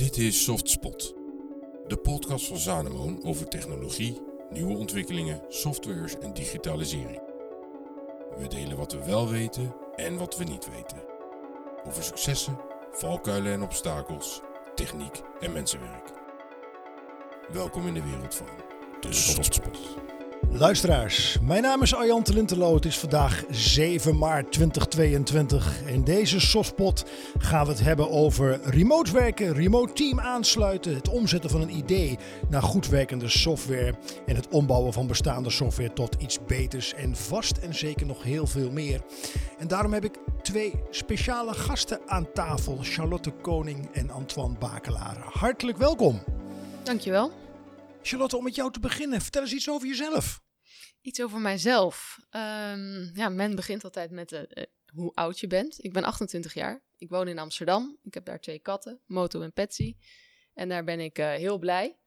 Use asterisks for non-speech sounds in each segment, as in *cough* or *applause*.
Dit is Softspot, de podcast van Zanemoon over technologie, nieuwe ontwikkelingen, softwares en digitalisering. We delen wat we wel weten en wat we niet weten. Over successen, valkuilen en obstakels, techniek en mensenwerk. Welkom in de wereld van de Softspot. Luisteraars, mijn naam is Arjan Telinterlo. Het is vandaag 7 maart 2022. In deze softspot gaan we het hebben over remote werken, remote team aansluiten, het omzetten van een idee naar goed werkende software en het ombouwen van bestaande software tot iets beters en vast en zeker nog heel veel meer. En daarom heb ik twee speciale gasten aan tafel, Charlotte Koning en Antoine Bakelaar. Hartelijk welkom. Dankjewel. Charlotte, om met jou te beginnen, vertel eens iets over jezelf. Iets over mijzelf. Ehm, ja, men begint altijd met eh, eh, hoe oud je bent. Ik ben 28 jaar. Ik woon in Amsterdam. Ik heb daar twee katten, Moto en Patsy. En daar ben ik eh, heel blij.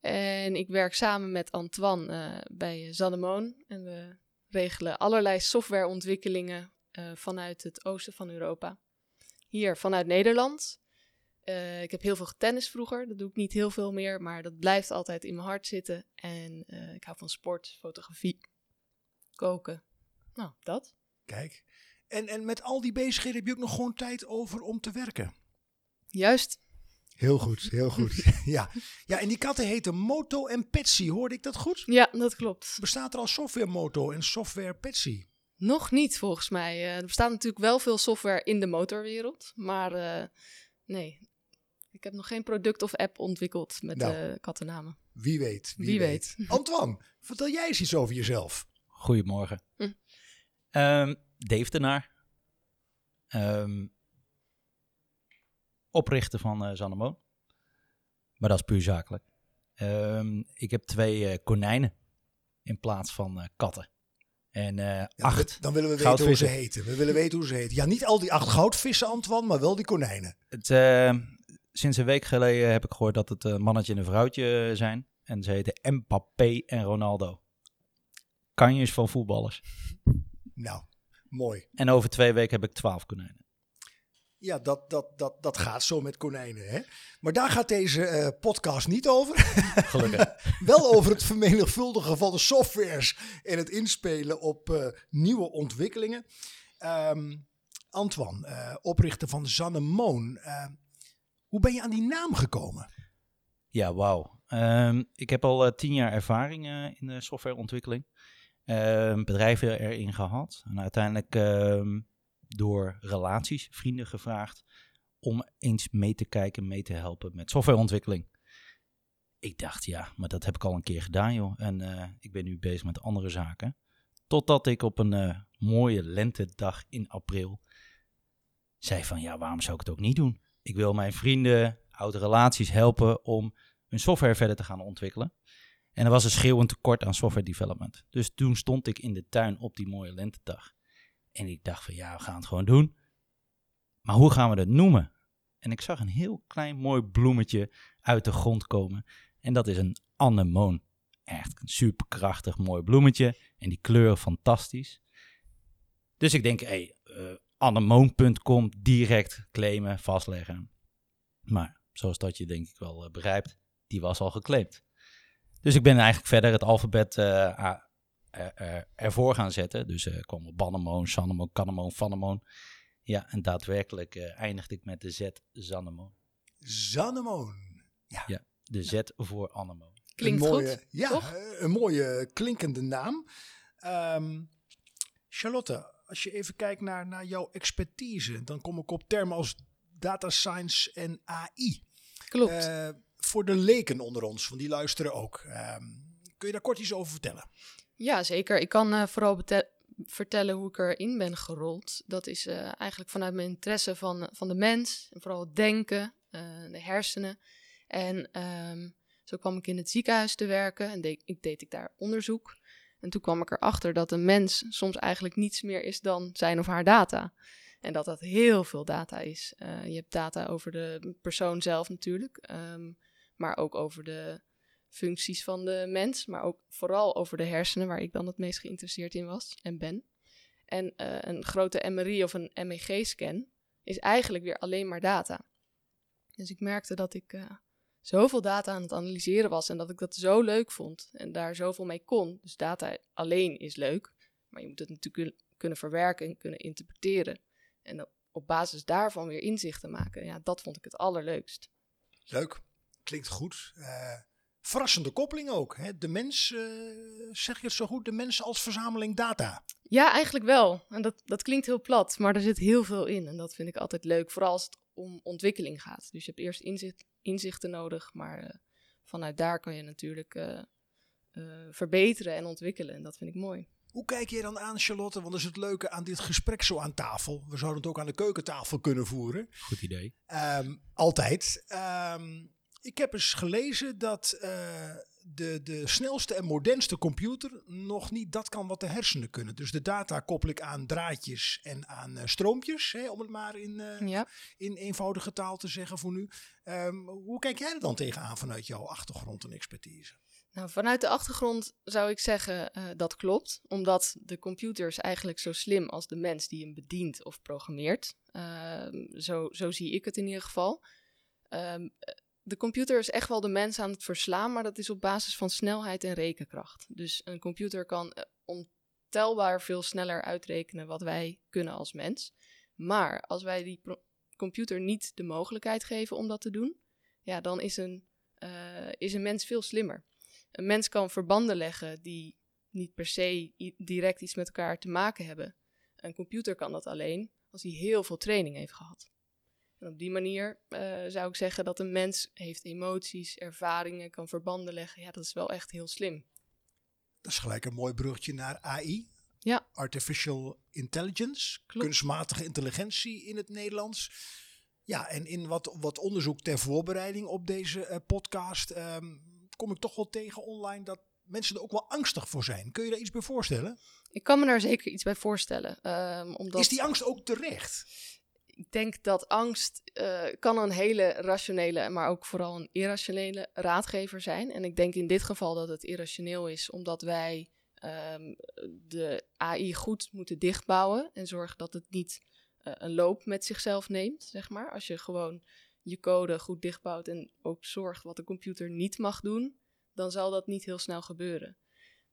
En ik werk samen met Antoine bij Zanemoon. En we regelen allerlei softwareontwikkelingen vanuit het oosten van Europa. Hier vanuit Nederland. Uh, ik heb heel veel getennis vroeger. Dat doe ik niet heel veel meer, maar dat blijft altijd in mijn hart zitten. En uh, ik hou van sport, fotografie, koken. Nou, dat. Kijk. En, en met al die bezigheden heb je ook nog gewoon tijd over om te werken. Juist. Heel goed, heel goed. *laughs* ja. ja, en die katten heten Moto en Petsy. Hoorde ik dat goed? Ja, dat klopt. Bestaat er al software Moto en software Petsy? Nog niet, volgens mij. Uh, er bestaat natuurlijk wel veel software in de motorwereld. Maar nee, ik heb nog geen product of app ontwikkeld met nou, de kattennamen. Wie weet. Wie, weet. *laughs* Antoine, vertel jij eens iets over jezelf. Goedemorgen. Hm. Um, Dave Denaar. Um, oprichter van uh, Zannemoon. Maar dat is puur zakelijk. Um, ik heb twee uh, konijnen in plaats van uh, katten. En ja, acht Dan willen we weten hoe ze heten. We willen weten hoe ze heten. Ja, niet al die acht goudvissen, Antoine, maar wel die konijnen. Het, sinds een week geleden heb ik gehoord dat het een mannetje en een vrouwtje zijn. En ze heten Mbappé en Ronaldo. Kanjes van voetballers. Nou, mooi. En over twee weken heb ik twaalf konijnen. Ja, dat, dat, dat, dat gaat zo met konijnen. Hè? Maar daar gaat deze uh, podcast niet over. *laughs* Gelukkig. *laughs* Wel over het vermenigvuldigen van de softwares en het inspelen op uh, nieuwe ontwikkelingen. Um, Antoine, uh, oprichter van Zannemoon. Hoe ben je aan die naam gekomen? Ja, wauw. Um, ik heb al uh, tien jaar ervaring uh, in de softwareontwikkeling. Uh, bedrijven erin gehad. En uiteindelijk ehm, door relaties, vrienden gevraagd om eens mee te kijken, mee te helpen met softwareontwikkeling. Ik dacht, ja, maar dat heb ik al een keer gedaan, joh. En eh, ik ben nu bezig met andere zaken. Totdat ik op een mooie lentedag in april zei van, ja, waarom zou ik het ook niet doen? Ik wil mijn vrienden, oude relaties helpen om hun software verder te gaan ontwikkelen. En er was een schreeuwend tekort aan software development. Dus toen stond ik in de tuin op die mooie lentedag. En ik dacht van ja, we gaan het gewoon doen. Maar hoe gaan we dat noemen? En ik zag een heel klein mooi bloemetje uit de grond komen. En dat is een anemoon. Echt een superkrachtig mooi bloemetje. En die kleuren fantastisch. Dus ik denk, hé, hey, uh, anemoon.com direct claimen, vastleggen. Maar zoals dat je denk ik wel uh, begrijpt, die was al geclaimd. Dus ik ben eigenlijk verder het alfabet uh, er, ervoor gaan zetten. Dus uh, kwam op Bannemoon, Sannemoon, Kannemoon, Vannemoon. Ja, en daadwerkelijk eindigde ik met de Z Zannemoon. Zannemoon. Ja. ja, de Z voor Annemoon. Klinkt een mooie, goed, Ja, toch? een mooie klinkende naam. Um, Charlotte, als je even kijkt naar, naar jouw expertise, dan kom ik op termen als data science en AI. Klopt. Uh, voor de leken onder ons, van die luisteren ook. Uh, kun je daar kort iets over vertellen? Ja, zeker. Ik kan uh, vooral vertellen hoe ik erin ben gerold. Dat is uh, eigenlijk vanuit mijn interesse van, van de mens, en vooral het denken, de hersenen. En um, zo kwam ik in het ziekenhuis te werken en deed, ik deed ik daar onderzoek. En toen kwam ik erachter dat een mens soms eigenlijk niets meer is dan zijn of haar data. En dat dat heel veel data is. Uh, je hebt data over de persoon zelf natuurlijk, um, maar ook over de functies van de mens, maar ook vooral over de hersenen, waar ik dan het meest geïnteresseerd in was en ben. En uh, een grote MRI of een MEG-scan is eigenlijk weer alleen maar data. Dus ik merkte dat ik uh, zoveel data aan het analyseren was en dat ik dat zo leuk vond en daar zoveel mee kon. Dus data alleen is leuk, maar je moet het natuurlijk kunnen verwerken en kunnen interpreteren. En op basis daarvan weer inzichten maken. Ja, dat vond ik het allerleukst. Leuk, klinkt goed. Uh, verrassende koppeling ook. Hè? De mens, uh, zeg je het zo goed, de mens als verzameling data. Ja, eigenlijk wel. En dat, dat klinkt heel plat, maar er zit heel veel in. En dat vind ik altijd leuk, vooral als het om ontwikkeling gaat. Dus je hebt eerst inzicht, inzichten nodig, maar uh, vanuit daar kan je natuurlijk verbeteren en ontwikkelen. En dat vind ik mooi. Hoe kijk je dan aan, Charlotte? Want dat is het leuke aan dit gesprek zo aan tafel. We zouden het ook aan de keukentafel kunnen voeren. Goed idee. Um, altijd. Um, ik heb eens gelezen dat uh, de, de snelste en modernste computer nog niet dat kan wat de hersenen kunnen. Dus de data koppel ik aan draadjes en aan uh, stroompjes, hè, om het maar in, uh, ja. in eenvoudige taal te zeggen voor nu. Um, hoe kijk jij er dan tegenaan vanuit jouw achtergrond en expertise? Nou, vanuit de achtergrond zou ik zeggen uh, dat klopt, omdat de computer is eigenlijk zo slim als de mens die hem bedient of programmeert. Uh, zo, zo zie ik het in ieder geval. Uh, de computer is echt wel de mens aan het verslaan, maar dat is op basis van snelheid en rekenkracht. Dus een computer kan eh, ontelbaar veel sneller uitrekenen wat wij kunnen als mens. Maar als wij die computer niet de mogelijkheid geven om dat te doen, ja, dan is een, uh, is een mens veel slimmer. Een mens kan verbanden leggen die niet per se direct iets met elkaar te maken hebben. Een computer kan dat alleen als hij heel veel training heeft gehad. En op die manier uh, zou ik zeggen dat een mens heeft emoties, ervaringen, kan verbanden leggen. Ja, dat is wel echt heel slim. Dat is gelijk een mooi bruggetje naar AI. Ja. Artificial Intelligence, Klopt. kunstmatige intelligentie in het Nederlands. Ja, en in wat, wat onderzoek ter voorbereiding op deze uh, podcast um, kom ik toch wel tegen online dat mensen er ook wel angstig voor zijn. Kun je daar iets bij voorstellen? Ik kan me daar zeker iets bij voorstellen. Um, omdat... Is die angst ook terecht? Ik denk dat angst uh, kan een hele rationele, maar ook vooral een irrationele raadgever zijn. En ik denk in dit geval dat het irrationeel is, omdat wij um, de AI goed moeten dichtbouwen en zorgen dat het niet uh, een loop met zichzelf neemt, zeg maar. Als je gewoon je code goed dichtbouwt en ook zorgt wat de computer niet mag doen, dan zal dat niet heel snel gebeuren.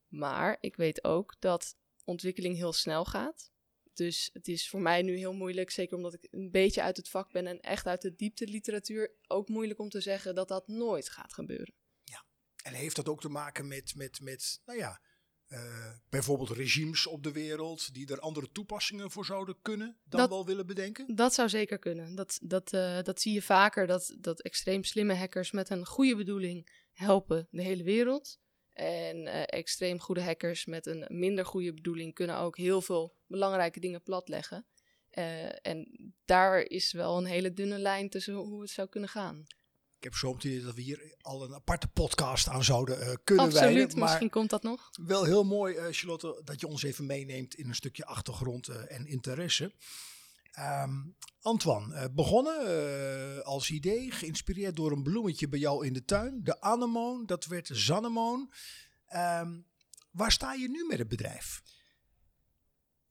Maar ik weet ook dat ontwikkeling heel snel gaat. Dus het is voor mij nu heel moeilijk, zeker omdat ik een beetje uit het vak ben en echt uit de diepte literatuur, ook moeilijk om te zeggen dat dat nooit gaat gebeuren. Ja, en heeft dat ook te maken met, met, met nou ja, uh, bijvoorbeeld regimes op de wereld die er andere toepassingen voor zouden kunnen dan dat, wel willen bedenken? Dat zou zeker kunnen. Dat, dat, uh, dat zie je vaker, dat, dat extreem slimme hackers met een goede bedoeling helpen de hele wereld. En uh, extreem goede hackers met een minder goede bedoeling kunnen ook heel veel belangrijke dingen platleggen. en daar is wel een hele dunne lijn tussen hoe het zou kunnen gaan. Ik heb zo meteen dat we hier al een aparte podcast aan zouden uh, kunnen Absoluut, wijden. Maar misschien komt dat nog. Wel heel mooi, uh, Charlotte, dat je ons even meeneemt in een stukje achtergrond uh, en interesse. Um, Antoine, begonnen als idee, geïnspireerd door een bloemetje bij jou in de tuin. De anemoon, dat werd zannemoon. Um, waar sta je nu met het bedrijf?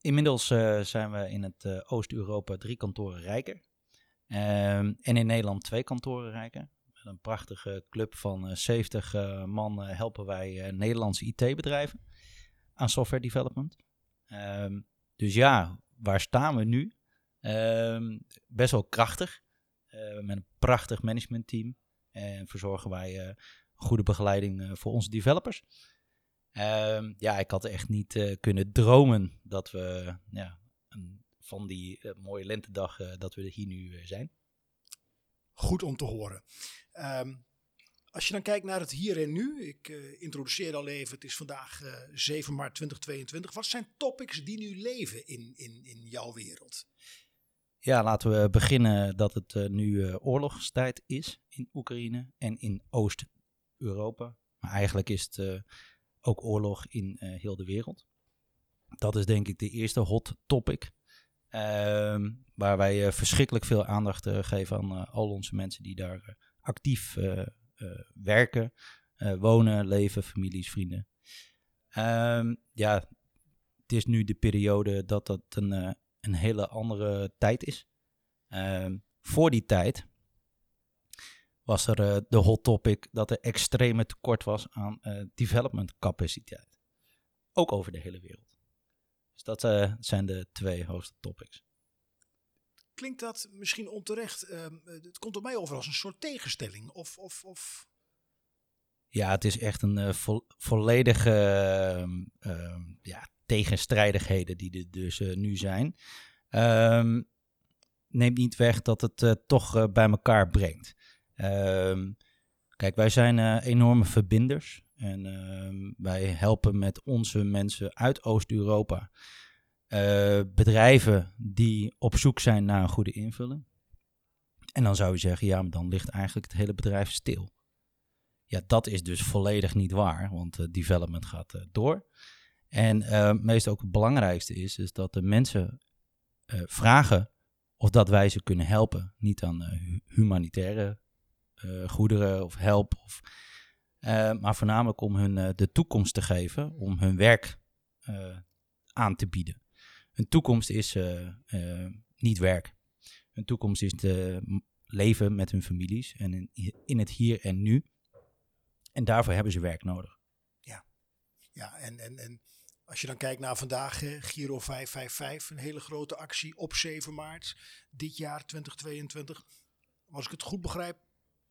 Inmiddels zijn we in het Oost-Europa drie kantoren rijker. Um, en in Nederland twee kantoren rijker een prachtige club van 70 uh, man helpen wij Nederlandse IT-bedrijven aan software development. Dus ja, waar staan we nu? Um, best wel krachtig, met een prachtig managementteam. En verzorgen wij goede begeleiding voor onze developers. Um, ja, ik had echt niet kunnen dromen dat we ja, een, van die mooie lentedag dat we hier nu zijn goed om te horen. Um, als je dan kijkt naar het hier en nu, ik uh, introduceer al even, het is vandaag uh, 7 maart 2022. Wat zijn topics die nu leven in, in, in jouw wereld? Ja, laten we beginnen dat het uh, nu uh, oorlogstijd is in Oekraïne en in Oost-Europa. Maar eigenlijk is het uh, ook oorlog in heel de wereld. Dat is denk ik de eerste hot topic. Uh, waar wij verschrikkelijk veel aandacht geven aan al onze mensen die daar actief werken, wonen, leven, families, vrienden. Um, ja, het is nu de periode dat dat een, een hele andere tijd is. Um, voor die tijd was er eh, de hot topic dat er extreme tekort was aan eh, development capaciteit. Ook over de hele wereld. Dus dat eh, zijn de twee hoogste topics. Klinkt dat misschien onterecht? ehm, het komt op mij over als een soort tegenstelling. Of, of, of... Ja, het is echt een vo- volledige ehm, ehm, ja, tegenstrijdigheden die er dus eh, nu zijn. Ehm, neemt niet weg dat het eh, toch eh, bij elkaar brengt. Ehm, kijk, wij zijn enorme verbinders. En ehm, wij helpen met onze mensen uit Oost-Europa. bedrijven die op zoek zijn naar een goede invulling. En dan zou je zeggen, ja, maar dan ligt eigenlijk het hele bedrijf stil. Ja, dat is dus volledig niet waar, want development gaat door. En uh, meest ook het belangrijkste is, is dat de mensen uh, vragen of dat wij ze kunnen helpen. Niet aan uh, humanitaire goederen of help, of, maar voornamelijk om hun de toekomst te geven, om hun werk aan te bieden. Hun toekomst is niet werk. Hun toekomst is te leven met hun families en in, in het hier en nu. En daarvoor hebben ze werk nodig. Ja, ja en, en, en als je dan kijkt naar vandaag, eh, Giro 555, een hele grote actie op 7 maart dit jaar 2022. Als ik het goed begrijp,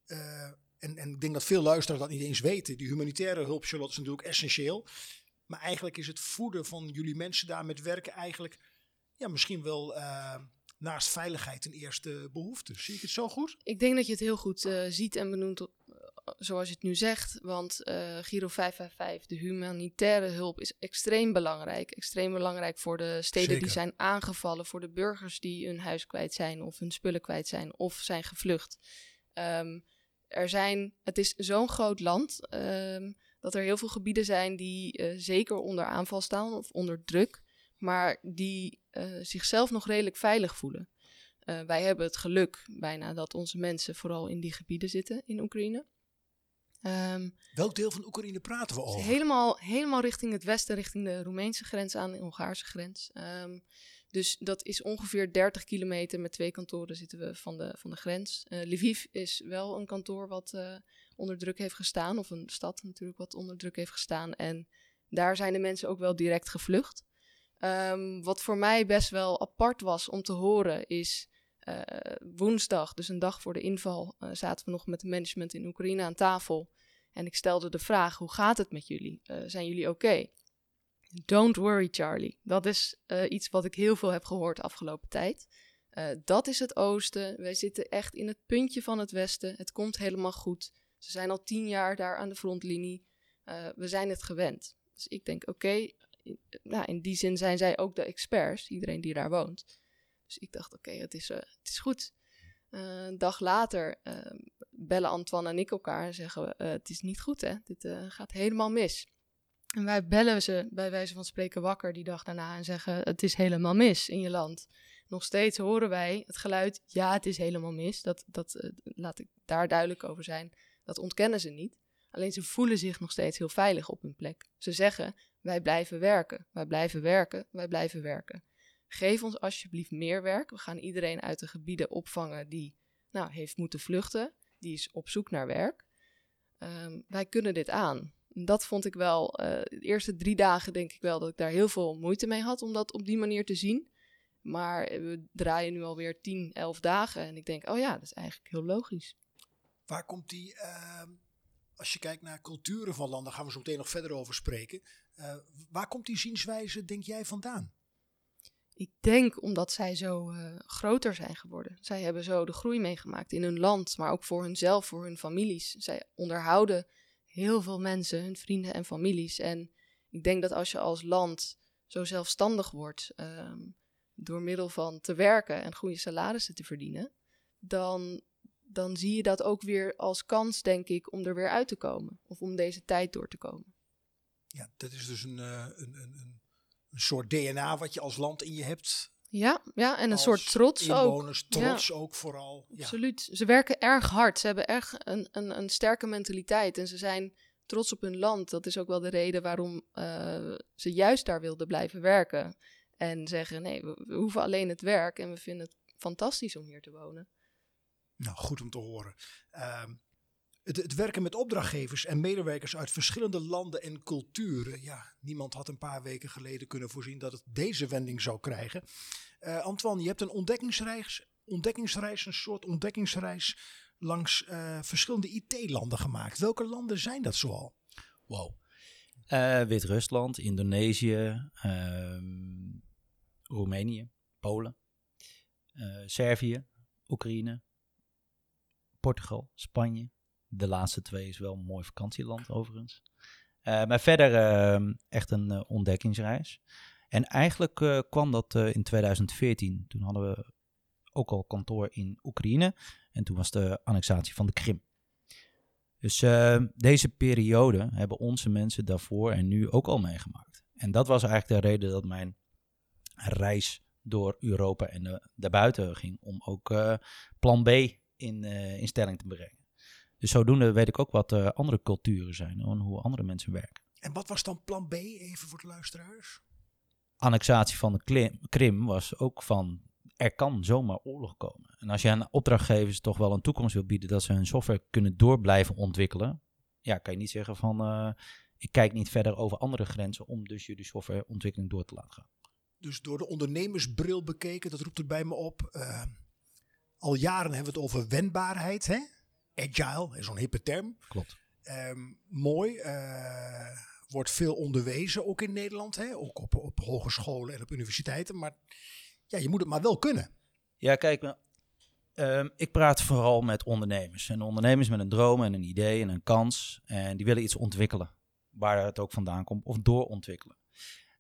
uh, en, en ik denk dat veel luisteraars dat niet eens weten, die humanitaire hulp, Charlotte, is natuurlijk essentieel. Maar eigenlijk is het voeden van jullie mensen daar met werken eigenlijk, ja, misschien wel uh, naast veiligheid een eerste behoefte. Zie ik het zo goed? Ik denk dat je het heel goed uh, ziet en benoemt zoals je het nu zegt. Want uh, Giro 555, de humanitaire hulp, is extreem belangrijk. Extreem belangrijk voor de steden Zeker. die zijn aangevallen. Voor de burgers die hun huis kwijt zijn of hun spullen kwijt zijn of zijn gevlucht. Um, er zijn, het is zo'n groot land um, dat er heel veel gebieden zijn die uh, zeker onder aanval staan of onder druk. Maar die uh, zichzelf nog redelijk veilig voelen. Uh, wij hebben het geluk bijna dat onze mensen vooral in die gebieden zitten in Oekraïne. Um, Welk deel van Oekraïne praten we over? Helemaal, helemaal richting het westen, richting de Roemeense grens aan, de Hongaarse grens. Um, dus dat is ongeveer 30 kilometer. Met twee kantoren zitten we van de, van de grens. Uh, Lviv is wel een kantoor wat uh, onder druk heeft gestaan. Of een stad natuurlijk wat onder druk heeft gestaan. En daar zijn de mensen ook wel direct gevlucht. Um, wat voor mij best wel apart was om te horen is... Uh, woensdag, dus een dag voor de inval, uh, zaten we nog met het management in Oekraïne aan tafel. En ik stelde de vraag: hoe gaat het met jullie? Uh, zijn jullie oké? Don't worry, Charlie. Dat is iets wat ik heel veel heb gehoord de afgelopen tijd. dat is het oosten. Wij zitten echt in het puntje van het westen. Het komt helemaal goed. Ze zijn al tien jaar daar aan de frontlinie. we zijn het gewend. Dus ik denk: oké, nou, in die zin zijn zij ook de experts, iedereen die daar woont. Dus ik dacht, oké, het, is, uh, het is goed. Uh, een dag later uh, bellen Antoine en ik elkaar en zeggen we, het is niet goed hè, dit eh, gaat helemaal mis. En wij bellen ze bij wijze van spreken wakker die dag daarna en zeggen, het is helemaal mis in je land. Nog steeds horen wij het geluid, ja, het is helemaal mis. Dat, dat laat ik daar duidelijk over zijn. Dat ontkennen ze niet. Alleen ze voelen zich nog steeds heel veilig op hun plek. Ze zeggen, wij blijven werken, wij blijven werken, wij blijven werken. Geef ons alsjeblieft meer werk. We gaan iedereen uit de gebieden opvangen die nou, heeft moeten vluchten. Die is op zoek naar werk. Um, wij kunnen dit aan. Dat vond ik wel, uh, de eerste drie dagen denk ik wel dat ik daar heel veel moeite mee had om dat op die manier te zien. Maar we draaien nu alweer 10, 11 dagen en ik denk, oh ja, dat is eigenlijk heel logisch. Waar komt die, uh, als je kijkt naar culturen van landen, daar gaan we zo meteen nog verder over spreken. Uh, waar komt die zienswijze, denk jij, vandaan? Ik denk omdat zij zo uh, groter zijn geworden. Zij hebben zo de groei meegemaakt in hun land, maar ook voor hunzelf, voor hun families. Zij onderhouden heel veel mensen, hun vrienden en families. En ik denk dat als je als land zo zelfstandig wordt, um, door middel van te werken en goede salarissen te verdienen, dan, dan zie je dat ook weer als kans, denk ik, om er weer uit te komen. Of om deze tijd door te komen. Ja, dat is dus een, een, een een soort DNA wat je als land in je hebt. Ja, ja en een soort trots inwoners, ook. trots ja. ook vooral. Ja. Absoluut. Ze werken erg hard. Ze hebben erg een, een, een, sterke mentaliteit. En ze zijn trots op hun land. Dat is ook wel de reden waarom uh, ze juist daar wilden blijven werken. En zeggen, nee, we, we, hoeven alleen het werk. En we vinden het fantastisch om hier te wonen. Nou, goed om te horen. Uh, Het, werken met opdrachtgevers en medewerkers uit verschillende landen en culturen. Ja, niemand had een paar weken geleden kunnen voorzien dat het deze wending zou krijgen. Uh, Antoine, je hebt een ontdekkingsreis, een soort ontdekkingsreis langs uh, verschillende IT-landen gemaakt. Welke landen zijn dat zoal? Wow. Uh, Wit-Rusland, Indonesië, ehm, Roemenië, Polen, Servië, Oekraïne, Portugal, Spanje. De laatste twee is wel een mooi vakantieland overigens. Uh, maar verder uh, echt een uh, ontdekkingsreis. En eigenlijk kwam dat in 2014. Toen hadden we ook al kantoor in Oekraïne. En toen was de annexatie van de Krim. Dus deze periode hebben onze mensen daarvoor en nu ook al meegemaakt. En dat was eigenlijk de reden dat mijn reis door Europa en daarbuiten ging. Om ook plan B in, in stelling te brengen. Dus zodoende weet ik ook wat uh, andere culturen zijn en hoe andere mensen werken. En wat was dan plan B, even voor de luisteraars? Annexatie van de Krim was ook van, er kan zomaar oorlog komen. En als je aan opdrachtgevers toch wel een toekomst wil bieden dat ze hun software kunnen door blijven ontwikkelen, ja, kan je niet zeggen van, uh, ik kijk niet verder over andere grenzen om dus jullie softwareontwikkeling door te laten gaan. Dus door de ondernemersbril bekeken, dat roept er bij me op. Uh, al jaren hebben we het over wendbaarheid, hè? Agile, zo'n hippe term. Klopt. Um, mooi. Uh, wordt veel onderwezen, ook in Nederland. Hè? Ook op, op hogescholen en op universiteiten. Maar ja, je moet het maar wel kunnen. Ja, kijk, um, ik praat vooral met ondernemers. En ondernemers met een droom en een idee en een kans. En die willen iets ontwikkelen. Waar het ook vandaan komt. Of doorontwikkelen.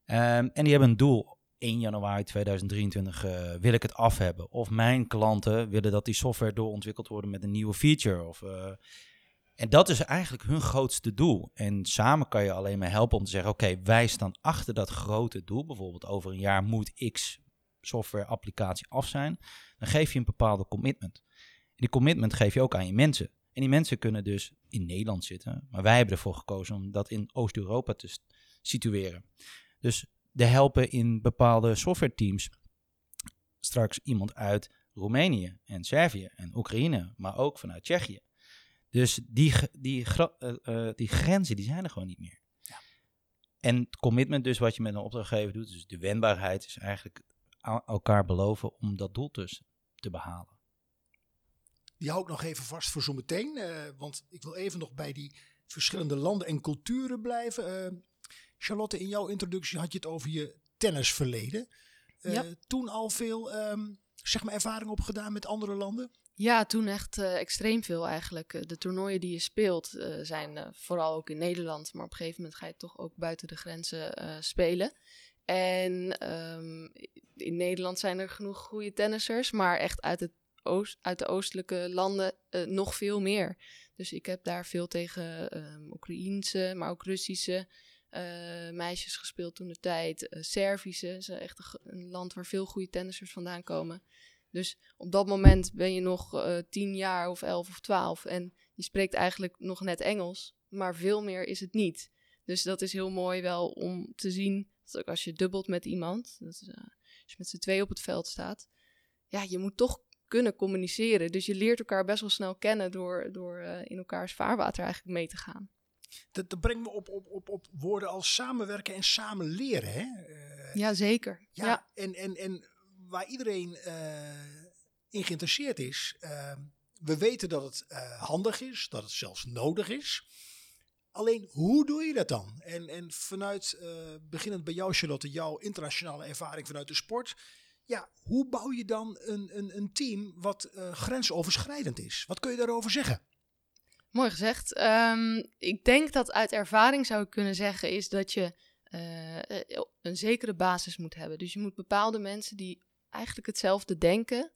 Um, en die hebben een doel 1 januari 2023 uh, wil ik het af hebben. Of mijn klanten willen dat die software doorontwikkeld wordt met een nieuwe feature. Of, uh, en dat is eigenlijk hun grootste doel. En samen kan je alleen maar helpen om te zeggen: oké, wij staan achter dat grote doel. Bijvoorbeeld over een jaar moet X software applicatie af zijn. Dan geef je een bepaalde commitment. En die commitment geef je ook aan je mensen. En die mensen kunnen dus in Nederland zitten. Maar wij hebben ervoor gekozen om dat in Oost-Europa te situeren. Dus de helpen in bepaalde software teams. Straks iemand uit Roemenië en Servië en Oekraïne, maar ook vanuit Tsjechië. Dus die, die, uh, die grenzen die zijn er gewoon niet meer. Ja. En het commitment dus wat je met een opdrachtgever doet, dus de wendbaarheid, is eigenlijk elkaar beloven om dat doel dus te behalen. Die hou ik nog even vast voor zometeen, uh, want ik wil even nog bij die verschillende landen en culturen blijven. Charlotte, in jouw introductie had je het over je tennisverleden. Uh, Toen al veel um, zeg maar ervaring opgedaan met andere landen? Ja, toen echt uh, extreem veel eigenlijk. Eh, de toernooien die je speelt uh, zijn vooral ook in Nederland, maar op een gegeven moment ga je toch ook buiten de grenzen spelen. En um, in Nederland zijn er genoeg goede tennissers, maar echt uit, het oost, uit de oostelijke landen nog veel meer. Dus ik heb daar veel tegen um, Oekraïense, maar ook Russische, meisjes gespeeld toen de tijd. Uh, Servische, is echt een, land waar veel goede tennissers vandaan komen. Dus op dat moment ben je nog uh, tien jaar of elf of twaalf en je spreekt eigenlijk nog net Engels, maar veel meer is het niet. Dus dat is heel mooi wel om te zien, dat ook als je dubbelt met iemand, als je met z'n twee op het veld staat, ja, je moet toch kunnen communiceren. Dus je leert elkaar best wel snel kennen door, door in elkaars vaarwater eigenlijk mee te gaan. Dat, dat, brengt me op, op, op, op woorden als samenwerken en samen leren. Hè? Uh, ja, zeker. Ja, ja, En, en, en waar iedereen uh, in geïnteresseerd is. Uh, we weten dat het handig is, dat het zelfs nodig is. Alleen, hoe doe je dat dan? En, en vanuit, beginnend bij jou Charlotte, jouw internationale ervaring vanuit de sport. Ja, hoe bouw je dan een, een, een team wat grensoverschrijdend is? Wat kun je daarover zeggen? Mooi gezegd. Um, ik denk dat uit ervaring zou ik kunnen zeggen is dat je uh, een zekere basis moet hebben. Dus je moet bepaalde mensen die eigenlijk hetzelfde denken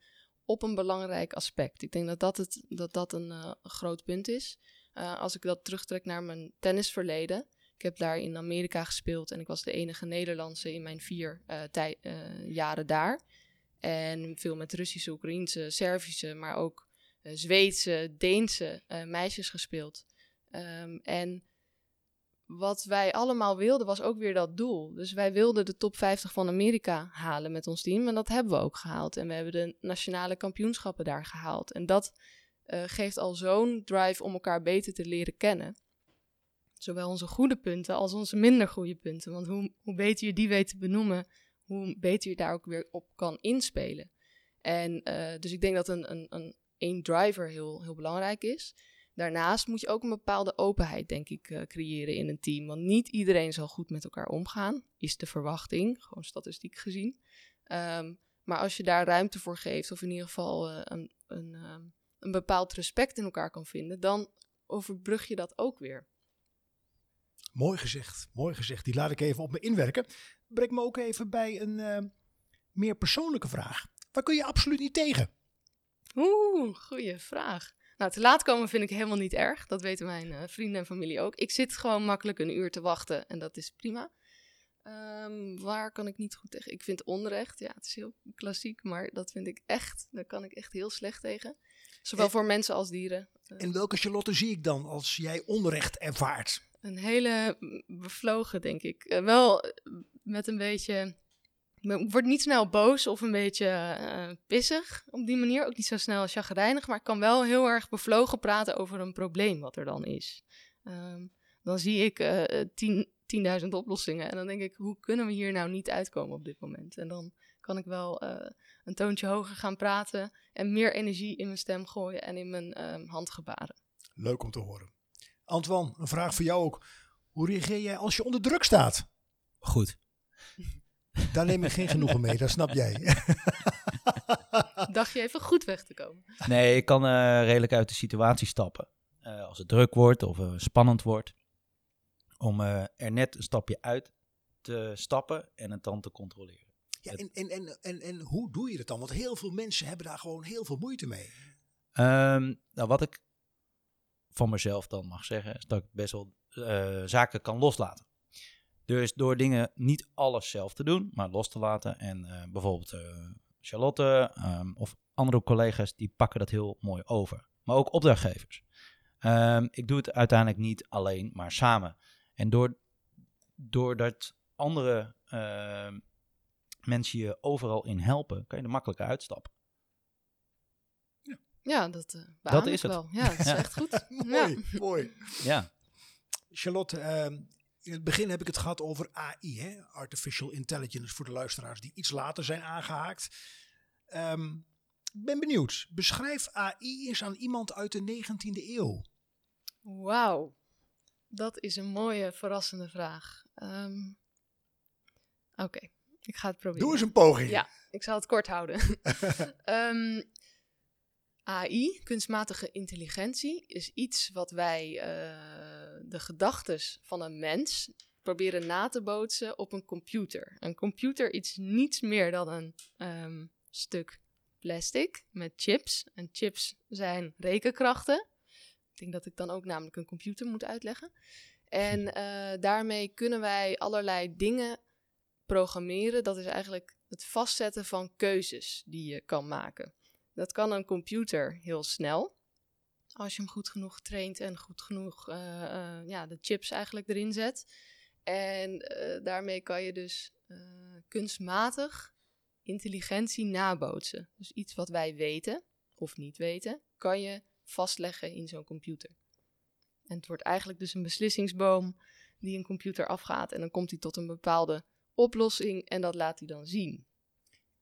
op een belangrijk aspect. Ik denk dat dat, het, dat, dat een uh, groot punt is. Als ik dat terugtrek naar mijn tennisverleden. Ik heb daar in Amerika gespeeld en ik was de enige Nederlandse in mijn vier jaren daar. En veel met Russische, Oekraïense, Servische, maar ook Zweedse, Deense uh, meisjes gespeeld. Um, en wat wij allemaal wilden was ook weer dat doel. Dus wij wilden de top 50 van Amerika halen met ons team. En dat hebben we ook gehaald. En we hebben de nationale kampioenschappen daar gehaald. En dat eh, geeft al zo'n drive om elkaar beter te leren kennen. Zowel onze goede punten als onze minder goede punten. Want hoe, hoe beter je die weet te benoemen, hoe beter je daar ook weer op kan inspelen. En dus ik denk dat een, een, een één driver heel, heel belangrijk is. Daarnaast moet je ook een bepaalde openheid, denk ik, uh, creëren in een team. Want niet iedereen zal goed met elkaar omgaan, is de verwachting, gewoon statistiek gezien. Um, maar als je daar ruimte voor geeft, of in ieder geval uh, een, een, um, een bepaald respect in elkaar kan vinden, dan overbrug je dat ook weer. Mooi gezegd, mooi gezegd. Die laat ik even op me inwerken. Breng me ook even bij een uh, meer persoonlijke vraag. Waar kun je absoluut niet tegen? Oeh, goede vraag. Nou, te laat komen vind ik helemaal niet erg. Dat weten mijn uh, vrienden en familie ook. Ik zit gewoon makkelijk een uur te wachten en dat is prima. Um, waar kan ik niet goed tegen? Ik vind onrecht, ja, het is heel klassiek, maar dat vind ik echt, daar kan ik echt heel slecht tegen. Zowel en, voor mensen als dieren. En welke Charlotte zie ik dan als jij onrecht ervaart? Een hele bevlogen, denk ik. Uh, wel met een beetje. Ik word niet snel boos of een beetje uh, pissig op die manier. Ook niet zo snel chagrijnig, maar ik kan wel heel erg bevlogen praten over een probleem wat er dan is. Um, dan zie ik uh, tien, 10.000 oplossingen. En dan denk ik, hoe kunnen we hier nou niet uitkomen op dit moment? En dan kan ik wel uh, een toontje hoger gaan praten en meer energie in mijn stem gooien en in mijn uh, handgebaren. Leuk om te horen. Antoine, een vraag voor jou ook. Hoe reageer jij als je onder druk staat? Goed. Daar neem ik geen genoegen mee, dat snap jij. *laughs* Dacht je even goed weg te komen? Nee, ik kan uh, redelijk uit de situatie stappen. Uh, als het druk wordt of uh, spannend wordt om uh, er net een stapje uit te stappen en het dan te controleren. Ja, en, en, en, en, en hoe doe je dat dan? Want heel veel mensen hebben daar gewoon heel veel moeite mee. Um, nou, wat ik van mezelf dan mag zeggen, is dat ik best wel uh, zaken kan loslaten. Dus door dingen niet alles zelf te doen, maar los te laten. En uh, bijvoorbeeld Charlotte um, of andere collega's, die pakken dat heel mooi over. Maar ook opdrachtgevers. Um, ik doe het uiteindelijk niet alleen, maar samen. En door, doordat andere uh, mensen je overal in helpen, kan je er makkelijker uitstappen. Ja, ja dat, uh, dat is het. wel. Ja, dat is echt goed. *laughs* mooi, ja. mooi. Ja. Charlotte, in het begin heb ik het gehad over AI, hè? Artificial Intelligence, voor de luisteraars die iets later zijn aangehaakt. Um, ben benieuwd. Beschrijf AI eens aan iemand uit de 19e eeuw. Wauw. Dat is een mooie, verrassende vraag. Um, Oké, okay. ik ga het proberen. Doe eens een poging. Ja, ik zal het kort houden. *laughs* um, AI, kunstmatige intelligentie, is iets wat wij uh, de gedachtes van een mens proberen na te bootsen op een computer. Een computer is niets meer dan een um, stuk plastic met chips. En chips zijn rekenkrachten. Ik denk dat ik dan ook namelijk een computer moet uitleggen. En uh, *laughs* daarmee kunnen wij allerlei dingen programmeren. Dat is eigenlijk het vastzetten van keuzes die je kan maken. Dat kan een computer heel snel. Als je hem goed genoeg traint en goed genoeg uh, uh, ja, de chips eigenlijk erin zet. En daarmee kan je dus kunstmatig intelligentie nabootsen. Dus iets wat wij weten of niet weten, kan je vastleggen in zo'n computer. En het wordt eigenlijk dus een beslissingsboom die een computer afgaat. En dan komt hij tot een bepaalde oplossing en dat laat hij dan zien.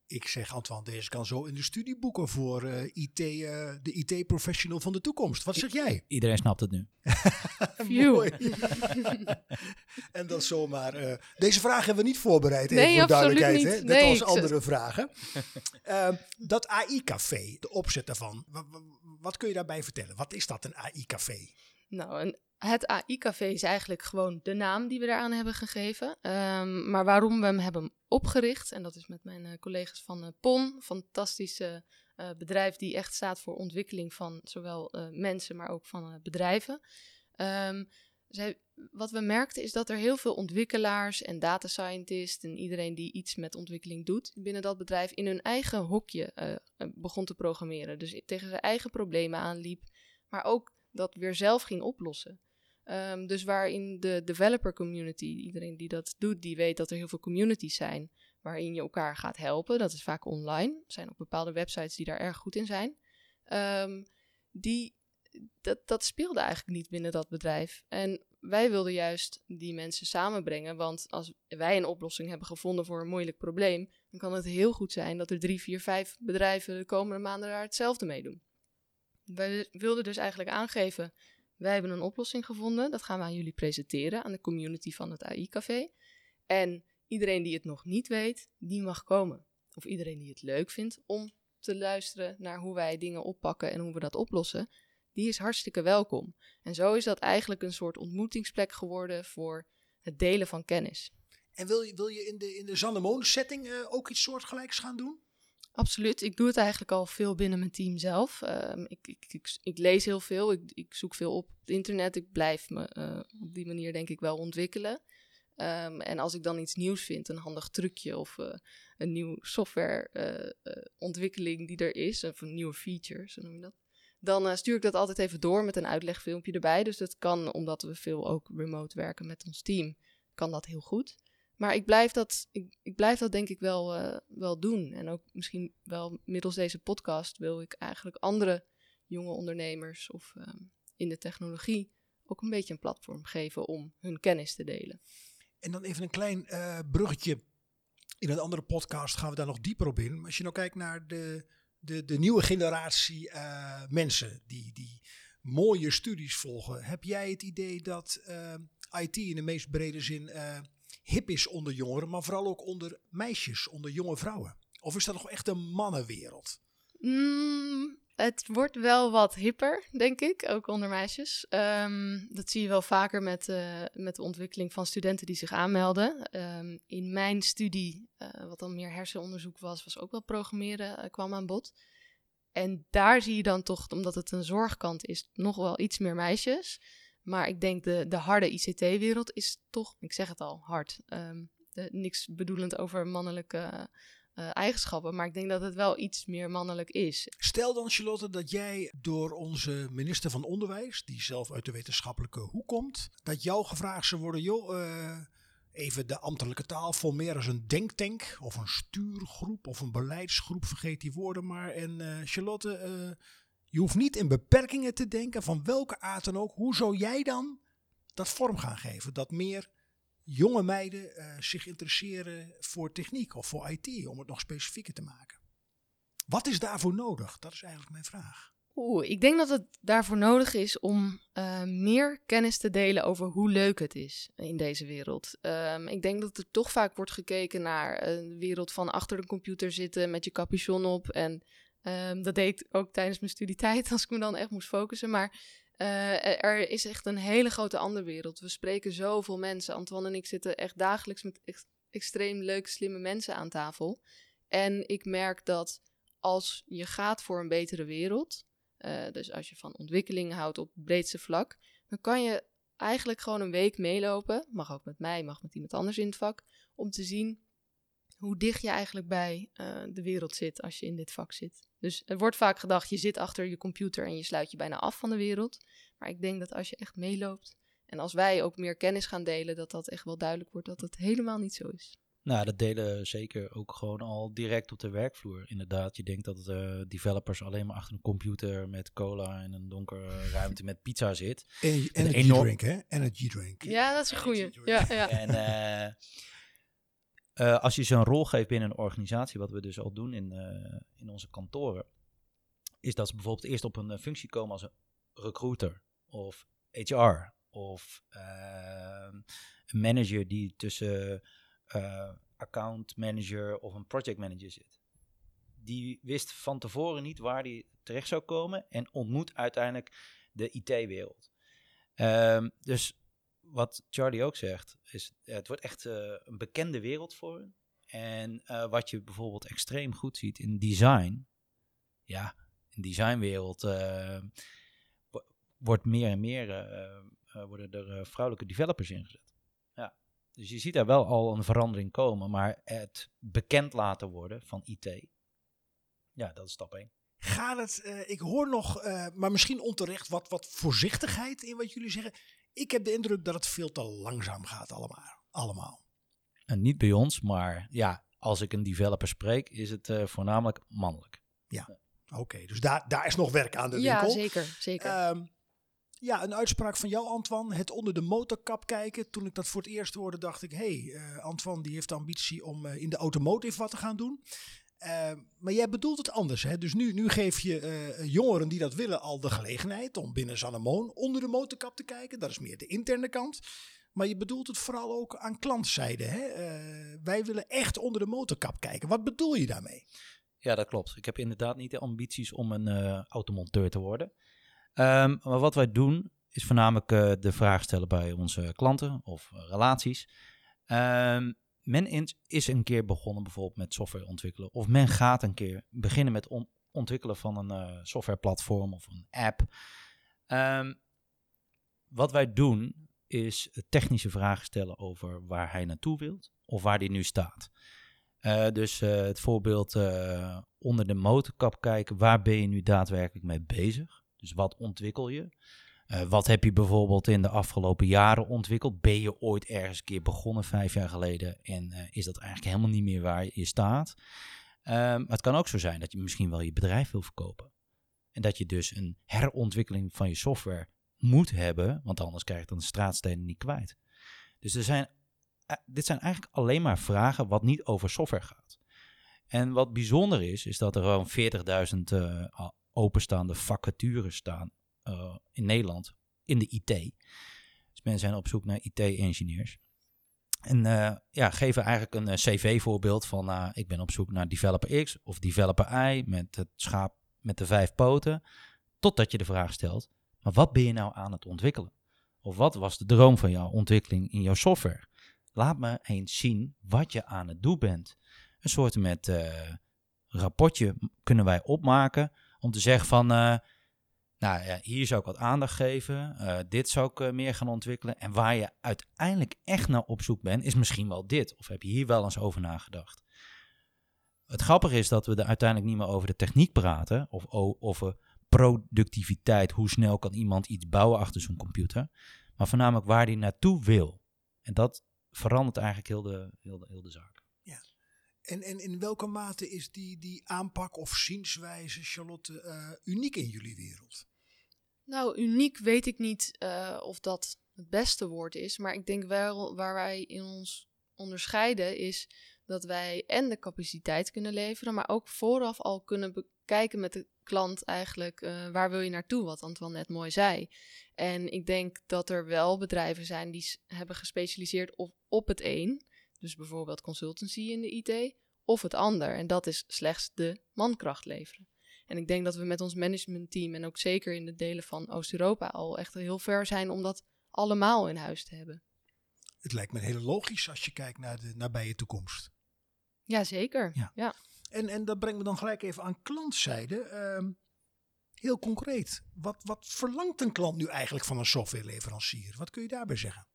Ik zeg Antoine, deze kan zo in de studie boeken voor uh, IT, uh, de IT-professional van de toekomst. Wat zeg jij? Iedereen snapt het nu. *laughs* Mooi. *laughs* en dat zomaar. Uh, deze vraag hebben we niet voorbereid, nee, even voor duidelijkheid. Niet. Hè? Net nee, als andere vragen. *laughs* Ehm, dat AI-café, de opzet daarvan. Wat kun je daarbij vertellen? Wat is dat, een AI-café? Nou, een, het AI-café is eigenlijk gewoon de naam die we daaraan hebben gegeven. Um, maar waarom we hem hebben opgericht, en dat is met mijn uh, collega's van uh, PON, fantastische uh, bedrijf die echt staat voor ontwikkeling van zowel mensen, maar ook van bedrijven. Um, zij, wat we merkten is dat er heel veel ontwikkelaars en data scientists en iedereen die iets met ontwikkeling doet binnen dat bedrijf in hun eigen hokje begon te programmeren. Dus tegen zijn eigen problemen aanliep, maar ook dat weer zelf ging oplossen. Um, dus waarin de developer community, iedereen die dat doet, die weet dat er heel veel communities zijn waarin je elkaar gaat helpen. Dat is vaak online. Er zijn ook bepaalde websites die daar erg goed in zijn. Um, die, dat, dat speelde eigenlijk niet binnen dat bedrijf. En wij wilden juist die mensen samenbrengen. Want als wij een oplossing hebben gevonden voor een moeilijk probleem, dan kan het heel goed zijn dat er drie, vier, vijf bedrijven de komende maanden daar hetzelfde mee doen. Wij wilden dus eigenlijk aangeven, wij hebben een oplossing gevonden. Dat gaan we aan jullie presenteren, aan de community van het AI-café. En iedereen die het nog niet weet, die mag komen. Of iedereen die het leuk vindt om te luisteren naar hoe wij dingen oppakken en hoe we dat oplossen, die is hartstikke welkom. En zo is dat eigenlijk een soort ontmoetingsplek geworden voor het delen van kennis. En wil je, wil je in de, in de Zandermoon setting uh, ook iets soortgelijks gaan doen? Absoluut. Ik doe het eigenlijk al veel binnen mijn team zelf. Um, ik, ik, ik, lees heel veel. Ik, zoek veel op het internet. Ik blijf me uh, op die manier denk ik wel ontwikkelen. Um, en als ik dan iets nieuws vind, een handig trucje of uh, een nieuwe softwareontwikkeling die er is, of een nieuwe feature, zo noem je dat, dan stuur ik dat altijd even door met een uitlegfilmpje erbij. Dus dat kan, omdat we veel ook remote werken met ons team, kan dat heel goed. Maar ik blijf dat, ik, ik blijf dat denk ik wel, uh, wel doen. En ook misschien wel middels deze podcast wil ik eigenlijk andere jonge ondernemers of uh, in de technologie ook een beetje een platform geven om hun kennis te delen. En dan even een klein uh, bruggetje. In een andere podcast gaan we daar nog dieper op in. Maar als je nou kijkt naar de, de, de nieuwe generatie uh, mensen die, die mooie studies volgen. Heb jij het idee dat uh, IT in de meest brede zin hip is onder jongeren, maar vooral ook onder meisjes, onder jonge vrouwen? Of is dat nog echt een mannenwereld? Mm, het wordt wel wat hipper, denk ik, ook onder meisjes. Um, dat zie je wel vaker met, uh, met de ontwikkeling van studenten die zich aanmelden. Um, in mijn studie, uh, wat dan meer hersenonderzoek was, was ook wel programmeren, uh, kwam aan bod. En daar zie je dan toch, omdat het een zorgkant is, nog wel iets meer meisjes. Maar ik denk de, de harde ICT-wereld is toch, ik zeg het al, hard. Um, de, niks bedoelend over mannelijke uh, eigenschappen. Maar ik denk dat het wel iets meer mannelijk is. Stel dan, Charlotte, dat jij door onze minister van Onderwijs, die zelf uit de wetenschappelijke hoek komt, dat jou gevraagd zou worden, joh, uh, even de ambtelijke taal, formeer als een denktank of een stuurgroep of een beleidsgroep, vergeet die woorden maar. En uh, Charlotte, je hoeft niet in beperkingen te denken van welke aard dan ook. Hoe zou jij dan dat vorm gaan geven? Dat meer jonge meiden uh, zich interesseren voor techniek of voor IT, om het nog specifieker te maken. Wat is daarvoor nodig? Dat is eigenlijk mijn vraag. Oeh, ik denk dat het daarvoor nodig is om uh, meer kennis te delen over hoe leuk het is in deze wereld. Um, ik denk dat er toch vaak wordt gekeken naar een wereld van achter de computer zitten met je capuchon op. En um, dat deed ik ook tijdens mijn studietijd, *laughs* als ik me dan echt moest focussen. Maar uh, er is echt een hele grote andere wereld. We spreken zoveel mensen. Antoine en ik zitten echt dagelijks met extreem leuke, slimme mensen aan tafel. En ik merk dat als je gaat voor een betere wereld, uh, dus als je van ontwikkeling houdt op het breedste vlak, dan kan je eigenlijk gewoon een week meelopen, mag ook met mij, mag met iemand anders in het vak, om te zien hoe dicht je eigenlijk bij uh, de wereld zit als je in dit vak zit. Dus er wordt vaak gedacht, je zit achter je computer en je sluit je bijna af van de wereld. Maar ik denk dat als je echt meeloopt en als wij ook meer kennis gaan delen, dat dat echt wel duidelijk wordt dat het helemaal niet zo is. Nou, dat delen zeker ook gewoon al direct op de werkvloer. Inderdaad, je denkt dat uh, developers alleen maar achter een computer met cola en een donkere *laughs* ruimte met pizza zit. En energy enorm... drink, hè? Energy drink. Ja, dat is een goeie. Ja, ja. En uh, uh, als je zo'n rol geeft binnen een organisatie, wat we dus al doen in, uh, in onze kantoren, is dat ze bijvoorbeeld eerst op een functie komen als een recruiter of HR of uh, een manager die tussen account manager of een project manager zit. Die wist van tevoren niet waar die terecht zou komen en ontmoet uiteindelijk de IT-wereld. Um, dus wat Charlie ook zegt, is het wordt echt uh, een bekende wereld voor hun. En uh, wat je bijvoorbeeld extreem goed ziet in design, ja, in de designwereld uh, wordt meer en meer worden er vrouwelijke developers ingezet. Ja. Dus je ziet daar wel al een verandering komen, maar het bekend laten worden van IT, ja, dat is stap 1. Gaat het, ik hoor nog, maar misschien onterecht, wat, wat voorzichtigheid in wat jullie zeggen. Ik heb de indruk dat het veel te langzaam gaat allemaal. allemaal. En niet bij ons, maar ja, als ik een developer spreek, is het uh, voornamelijk mannelijk. Ja. Oké, dus daar, daar is nog werk aan de Ja, winkel. zeker. zeker. Ehm, ja, een uitspraak van jou, Antoine. Het onder de motorkap kijken. Toen ik dat voor het eerst hoorde, dacht ik... hé, hey, eh, Antoine die heeft de ambitie om eh, in de automotive wat te gaan doen. Ehm, maar jij bedoelt het anders. Hè? Dus nu, nu geef je eh, jongeren die dat willen al de gelegenheid... om binnen Zannemoon onder de motorkap te kijken. Dat is meer de interne kant. Maar je bedoelt het vooral ook aan klantzijde. Hè? Eh, wij willen echt onder de motorkap kijken. Wat bedoel je daarmee? Ja, dat klopt. Ik heb inderdaad niet de ambities om een eh, automonteur te worden. Ehm, maar wat wij doen is voornamelijk de vraag stellen bij onze klanten of relaties. Ehm, men is een keer begonnen bijvoorbeeld met software ontwikkelen. Of men gaat een keer beginnen met on- ontwikkelen van een eh, softwareplatform of een app. Ehm, wat wij doen is technische vragen stellen over waar hij naartoe wilt of waar hij nu staat. Eh, dus eh, het voorbeeld onder de motorkap kijken, waar ben je nu daadwerkelijk mee bezig? Dus wat ontwikkel je? Eh, wat heb je bijvoorbeeld in de afgelopen jaren ontwikkeld? Ben je ooit ergens een keer begonnen vijf jaar geleden en eh, is dat eigenlijk helemaal niet meer waar je staat? Maar het kan ook zo zijn dat je misschien wel je bedrijf wil verkopen. En dat je dus een herontwikkeling van je software moet hebben, want anders krijg je dan de straatstenen niet kwijt. Dus er zijn, eh, dit zijn eigenlijk alleen maar vragen wat niet over software gaat. En wat bijzonder is, is dat er gewoon 40.000 eh, al openstaande vacatures staan eh, in Nederland in de IT. Dus mensen zijn op zoek naar IT-engineers. En eh, ja, geven eigenlijk een eh, cv-voorbeeld van ik ben op zoek naar developer X of developer Y met het schaap met de vijf poten. Totdat je de vraag stelt, maar wat ben je nou aan het ontwikkelen? Of wat was de droom van jouw ontwikkeling in jouw software? Laat me eens zien wat je aan het doen bent. Een soort met rapportje kunnen wij opmaken om te zeggen van, nou ja, hier zou ik wat aandacht geven, eh, dit zou ik eh, meer gaan ontwikkelen. En waar je uiteindelijk echt naar op zoek bent, is misschien wel dit. Of heb je hier wel eens over nagedacht? Het grappige is dat we er uiteindelijk niet meer over de techniek praten, of over productiviteit, hoe snel kan iemand iets bouwen achter zo'n computer, maar voornamelijk waar die naartoe wil. En dat verandert eigenlijk heel de, heel de, heel de zaak. En, en in welke mate is die, die aanpak of zienswijze, Charlotte, eh, uniek in jullie wereld? Nou, uniek weet ik niet eh, of dat het beste woord is. Maar ik denk wel waar wij in ons onderscheiden is dat wij en de capaciteit kunnen leveren, maar ook vooraf al kunnen bekijken met de klant eigenlijk eh, waar wil je naartoe, wat Antoine net mooi zei. En ik denk dat er wel bedrijven zijn die hebben gespecialiseerd op, op het een, dus bijvoorbeeld consultancy in de IT, of het ander. En dat is slechts de mankracht leveren. En ik denk dat we met ons managementteam en ook zeker in de delen van Oost-Europa al echt heel ver zijn om dat allemaal in huis te hebben. Het lijkt me heel logisch als je kijkt naar de nabije toekomst. Jazeker. Ja. Ja. En, en dat brengt me dan gelijk even aan klantzijde. Ehm, heel concreet, wat, wat verlangt een klant nu eigenlijk van een softwareleverancier? Wat kun je daarbij zeggen?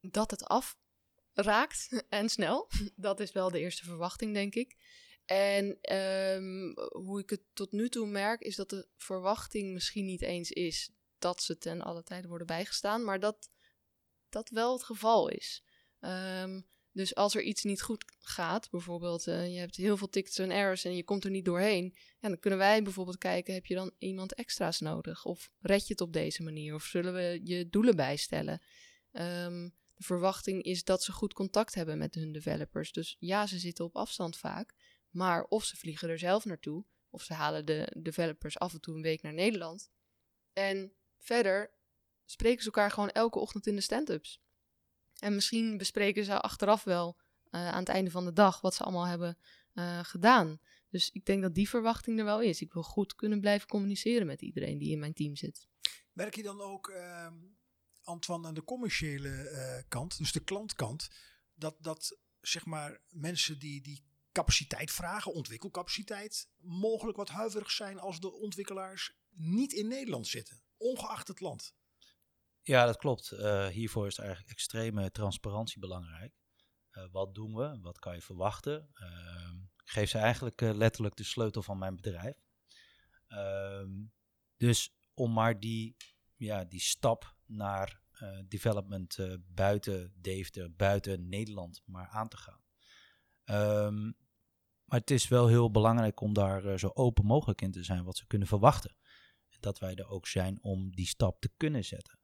Dat het afraakt *laughs* en snel. *laughs* Dat is wel de eerste verwachting, denk ik. En ehm, hoe ik het tot nu toe merk, is dat de verwachting misschien niet eens is dat ze ten alle tijde worden bijgestaan, maar dat dat wel het geval is. Ehm, dus als er iets niet goed gaat, bijvoorbeeld eh, je hebt heel veel tickets en errors en je komt er niet doorheen, dan kunnen wij bijvoorbeeld kijken, heb je dan iemand extra's nodig? Of red je het op deze manier? Of zullen we je doelen bijstellen? Ehm, de verwachting is dat ze goed contact hebben met hun developers. Dus ja, ze zitten op afstand vaak, maar of ze vliegen er zelf naartoe, of ze halen de developers af en toe een week naar Nederland. En verder spreken ze elkaar gewoon elke ochtend in de stand-ups. En misschien bespreken ze achteraf wel eh, aan het einde van de dag wat ze allemaal hebben eh, gedaan. Dus ik denk dat die verwachting er wel is. Ik wil goed kunnen blijven communiceren met iedereen die in mijn team zit. Merk je dan ook, ehm, Antoine, aan de commerciële eh, kant, dus de klantkant, dat, dat zeg maar mensen die, die capaciteit vragen, ontwikkelcapaciteit, mogelijk wat huiverig zijn als de ontwikkelaars niet in Nederland zitten, ongeacht het land? Ja, dat klopt. Eh, hiervoor is eigenlijk extreme transparantie belangrijk. Eh, wat doen we? Wat kan je verwachten? Ehm, geef ze eigenlijk eh, letterlijk de sleutel van mijn bedrijf. Ehm, dus om maar die, ja, die stap naar development buiten Deventer, buiten Nederland maar aan te gaan. Ehm, maar het is wel heel belangrijk om daar eh, zo open mogelijk in te zijn wat ze kunnen verwachten. Dat wij er ook zijn om die stap te kunnen zetten.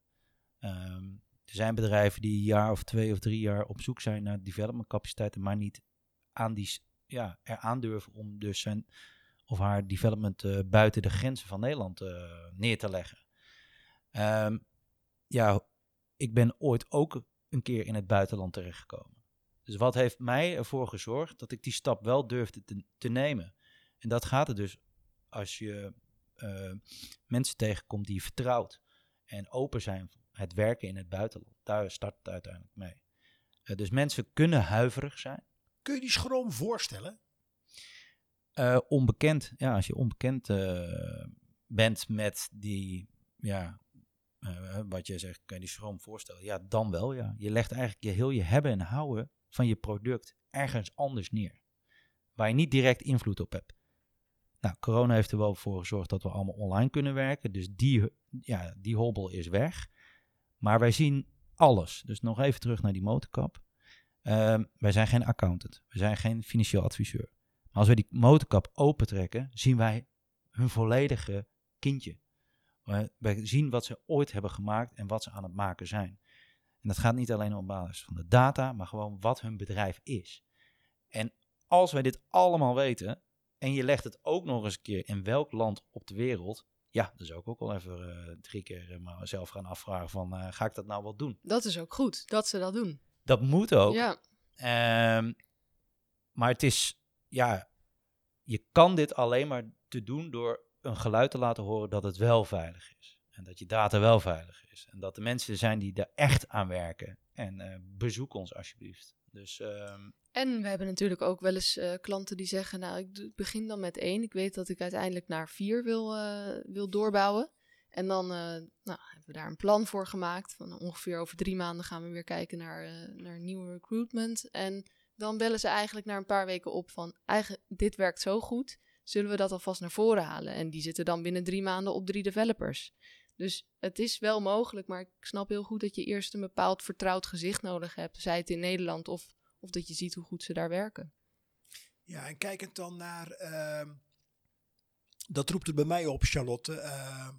Ehm, er zijn bedrijven die een jaar of twee of drie jaar op zoek zijn naar development capaciteiten, maar niet aan die, ja, er aandurven om dus zijn of haar development eh, buiten de grenzen van Nederland eh, neer te leggen. Ehm, ja, ik ben ooit ook een keer in het buitenland terechtgekomen. Dus wat heeft mij ervoor gezorgd dat ik die stap wel durfde te, te nemen? En dat gaat er dus als je eh, mensen tegenkomt die je vertrouwt en open zijn voor het werken in het buitenland. Daar start het uiteindelijk mee. Eh, dus mensen kunnen huiverig zijn. Kun je die schroom voorstellen? Eh, onbekend, ja, als je onbekend bent met die, ja, wat je zegt, kan je die schroom voorstellen? Ja, dan wel, ja. Je legt eigenlijk je heel je hebben en houden van je product ergens anders neer, waar je niet direct invloed op hebt. Nou, corona heeft er wel voor gezorgd dat we allemaal online kunnen werken, dus die, ja, die hobbel is weg. Maar wij zien alles. Dus nog even terug naar die motorkap. Ehm, wij zijn geen accountant, we zijn geen financieel adviseur. Maar als we die motorkap opentrekken, zien wij hun volledige kindje. We- zien wat ze ooit hebben gemaakt en wat ze aan het maken zijn. En dat gaat niet alleen op basis van de data, maar gewoon wat hun bedrijf is. En als wij dit allemaal weten, en je legt het ook nog eens een keer in welk land op de wereld, ja, dan zou ik ook wel even eh, drie keer eh, mezelf gaan afvragen van, eh, ga ik dat nou wel doen? Dat is ook goed, dat ze dat doen. Dat moet ook. Ja, Ehm, maar het is, ja, je kan dit alleen maar te doen door een geluid te laten horen dat het wel veilig is. En dat je data wel veilig is. En dat de mensen zijn die er echt aan werken. En eh, bezoek ons alsjeblieft. Dus ehm, En we hebben natuurlijk ook wel eens eh, klanten die zeggen, nou, ik begin dan met één. Ik weet dat ik uiteindelijk naar vier wil, eh, wil doorbouwen. En dan nou, hebben we daar een plan voor gemaakt. Van ongeveer over drie maanden gaan we weer kijken naar, naar nieuwe recruitment. En dan bellen ze eigenlijk na een paar weken op van, eigen, dit werkt zo goed, zullen we dat alvast naar voren halen? En die zitten dan binnen drie maanden op drie developers. Dus het is wel mogelijk, maar ik snap heel goed dat je eerst een bepaald vertrouwd gezicht nodig hebt. Zij het in Nederland of of dat je ziet hoe goed ze daar werken. Ja, en kijkend dan naar, ehm, dat roept het bij mij op, Charlotte. ehm,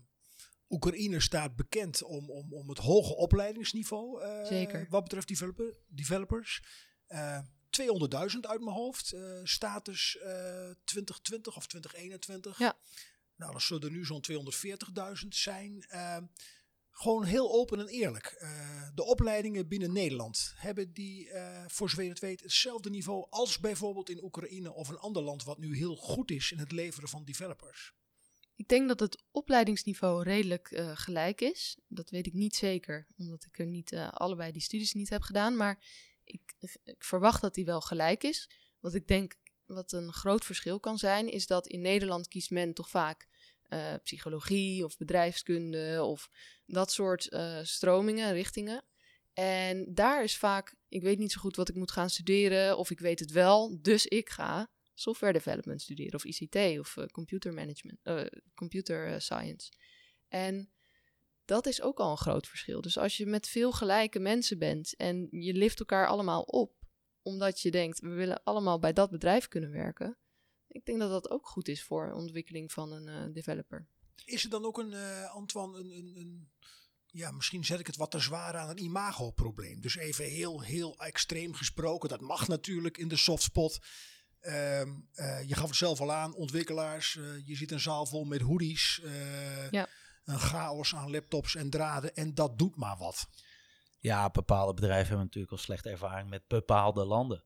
Oekraïne staat bekend om, om, om het hoge opleidingsniveau. eh, Zeker. Wat betreft developer, developers. Eh 200.000 uit mijn hoofd. eh, status eh 2020 of 2021. Ja. Nou, dat zullen er nu zo'n 240.000 zijn. Ehm, gewoon heel open en eerlijk. Eh, de opleidingen binnen Nederland hebben die, eh, voor zover het weet, hetzelfde niveau als bijvoorbeeld in Oekraïne of een ander land wat nu heel goed is in het leveren van developers. Ik denk dat het opleidingsniveau redelijk eh, gelijk is. Dat weet ik niet zeker, omdat ik er niet allebei die studies niet heb gedaan. Maar ik, ik verwacht dat die wel gelijk is. Wat ik denk, wat een groot verschil kan zijn, is dat in Nederland kiest men toch vaak eh, psychologie of bedrijfskunde of dat soort eh, stromingen, richtingen. En daar is vaak, ik weet niet zo goed wat ik moet gaan studeren, of ik weet het wel, dus ik ga software development studeren, of ICT, of eh, computer management, computer science. En dat is ook al een groot verschil. Dus als je met veel gelijke mensen bent en je lift elkaar allemaal op, omdat je denkt, we willen allemaal bij dat bedrijf kunnen werken. Ik denk dat dat ook goed is voor de ontwikkeling van een eh, developer. Is er dan ook een, eh, Antoine, een, een, een, ja, misschien zet ik het wat te zwaar aan, een imagoprobleem. Dus even heel, heel extreem gesproken, dat mag natuurlijk in de softspot. Ehm, eh, je gaf het zelf al aan, ontwikkelaars, eh, je ziet een zaal vol met hoodies, eh, Ja. een chaos aan laptops en draden en dat doet maar wat. ja, bepaalde bedrijven hebben natuurlijk al slechte ervaring met bepaalde landen.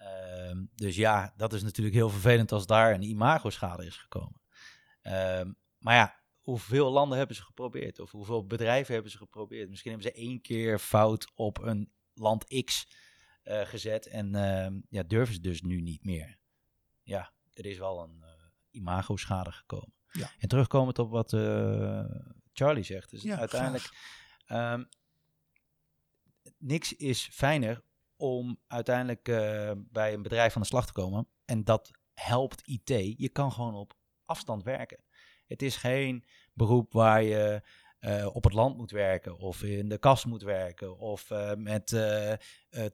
Ehm, dus ja, dat is natuurlijk heel vervelend als daar een imago-schade is gekomen. Ehm, maar ja, hoeveel landen hebben ze geprobeerd? Of hoeveel bedrijven hebben ze geprobeerd? Misschien hebben ze één keer fout op een land X eh, gezet en ehm, ja, durven ze dus nu niet meer. Ja, er is wel een eh, imago-schade gekomen. Ja. En terugkomend op wat eh, Charlie zegt, dus Ja, uiteindelijk... niks is fijner om uiteindelijk eh, bij een bedrijf aan de slag te komen. En dat helpt IT. Je kan gewoon op afstand werken. Het is geen beroep waar je eh, op het land moet werken of in de kast moet werken of eh, met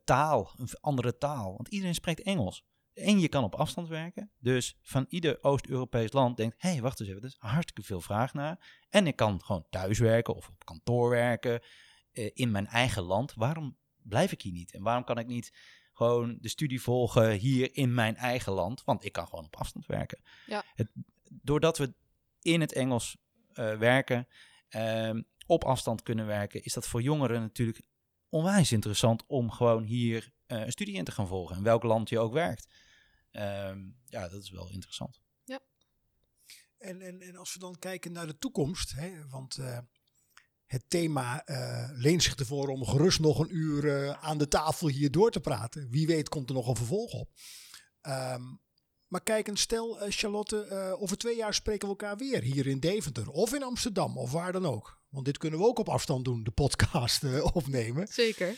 taal, een andere taal. Want iedereen spreekt Engels. En je kan op afstand werken. Dus van ieder Oost-Europees land denkt, hé, hey, wacht eens even, er is hartstikke veel vraag naar. En ik kan gewoon thuis werken of op kantoor werken in mijn eigen land. Waarom blijf ik hier niet? En waarom kan ik niet gewoon de studie volgen hier in mijn eigen land? Want ik kan gewoon op afstand werken. Ja. Het, doordat we in het Engels eh, werken, ehm, op afstand kunnen werken, is dat voor jongeren natuurlijk onwijs interessant om gewoon hier eh, een studie in te gaan volgen. In welk land je ook werkt. Ehm, ja, dat is wel interessant. En, en, en als we dan kijken naar de toekomst, hè, want eh, het thema eh, leent zich ervoor om gerust nog een uur eh, aan de tafel hier door te praten. Wie weet komt er nog een vervolg op. Ehm, maar kijk, een stel, eh, Charlotte, over twee jaar spreken we elkaar weer hier in Deventer of in Amsterdam of waar dan ook. Want dit kunnen we ook op afstand doen, de podcast *laughs* opnemen. Zeker.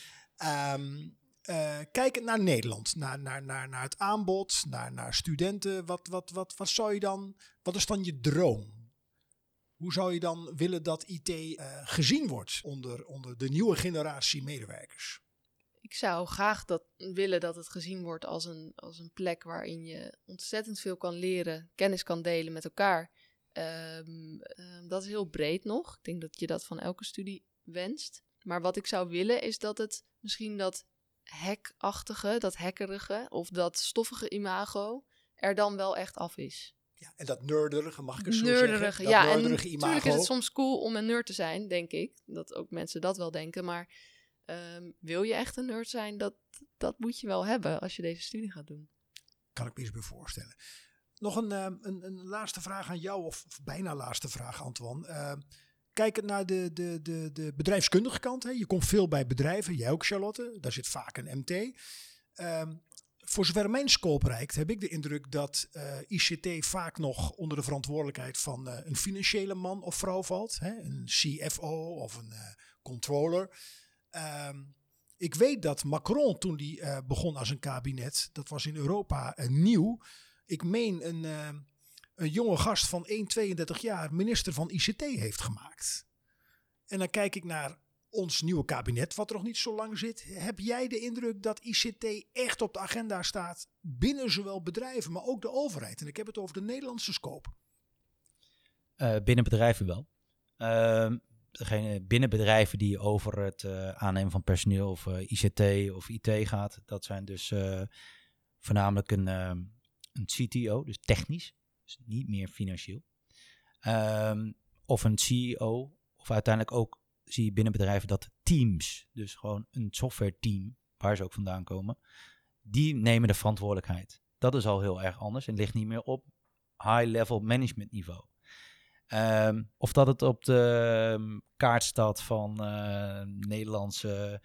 Kijkend naar Nederland, naar, naar, naar, naar het aanbod, naar, naar studenten, wat, wat, wat, wat zou je dan, wat is dan je droom? Hoe zou je dan willen dat IT eh, gezien wordt onder, onder de nieuwe generatie medewerkers? Ik zou graag dat, willen dat het gezien wordt als een, als een plek waarin je ontzettend veel kan leren, kennis kan delen met elkaar. Ehm, ehm, dat is heel breed nog. Ik denk dat je dat van elke studie wenst. Maar wat ik zou willen is dat het misschien dat hackachtige, dat hackerige of dat stoffige imago er dan wel echt af is. Ja, en dat nerderige, mag ik het zo Nerderige, zeggen? Ja. En natuurlijk is het soms cool om een nerd te zijn, denk ik. Dat ook mensen dat wel denken. Maar ehm, wil je echt een nerd zijn, dat, dat moet je wel hebben als je deze studie gaat doen. Kan ik me eens bij voorstellen. Nog een, eh, een, een laatste vraag aan jou, of, of bijna laatste vraag, Antoine. Uh, kijkend naar de, de, de, de bedrijfskundige kant. Hè. Je komt veel bij bedrijven, jij ook Charlotte. Daar zit vaak een MT. Ehm, voor zover mijn scope reikt, heb ik de indruk dat eh, ICT vaak nog onder de verantwoordelijkheid van eh, een financiële man of vrouw valt. Hè? Een CFO of een eh, controller. Ehm, ik weet dat Macron, toen eh, begon als een kabinet, dat was in Europa nieuw. Ik meen een, een jonge gast van 1,32 jaar minister van ICT heeft gemaakt. En dan kijk ik naar ons nieuwe kabinet, wat er nog niet zo lang zit. Heb jij de indruk dat ICT echt op de agenda staat binnen zowel bedrijven, maar ook de overheid? En ik heb het over de Nederlandse scope. Uh, binnen bedrijven wel. Uh, degene binnen bedrijven die over het uh, aannemen van personeel of uh, ICT of IT gaat, dat zijn dus voornamelijk een, een CTO, dus technisch, dus niet meer financieel. Um, of een CEO, of uiteindelijk ook zie je binnen bedrijven dat teams, dus gewoon een software team, waar ze ook vandaan komen, die nemen de verantwoordelijkheid. Dat is al heel erg anders en ligt niet meer op high-level management niveau. Um, of dat het op de um, kaart staat van uh, Nederlandse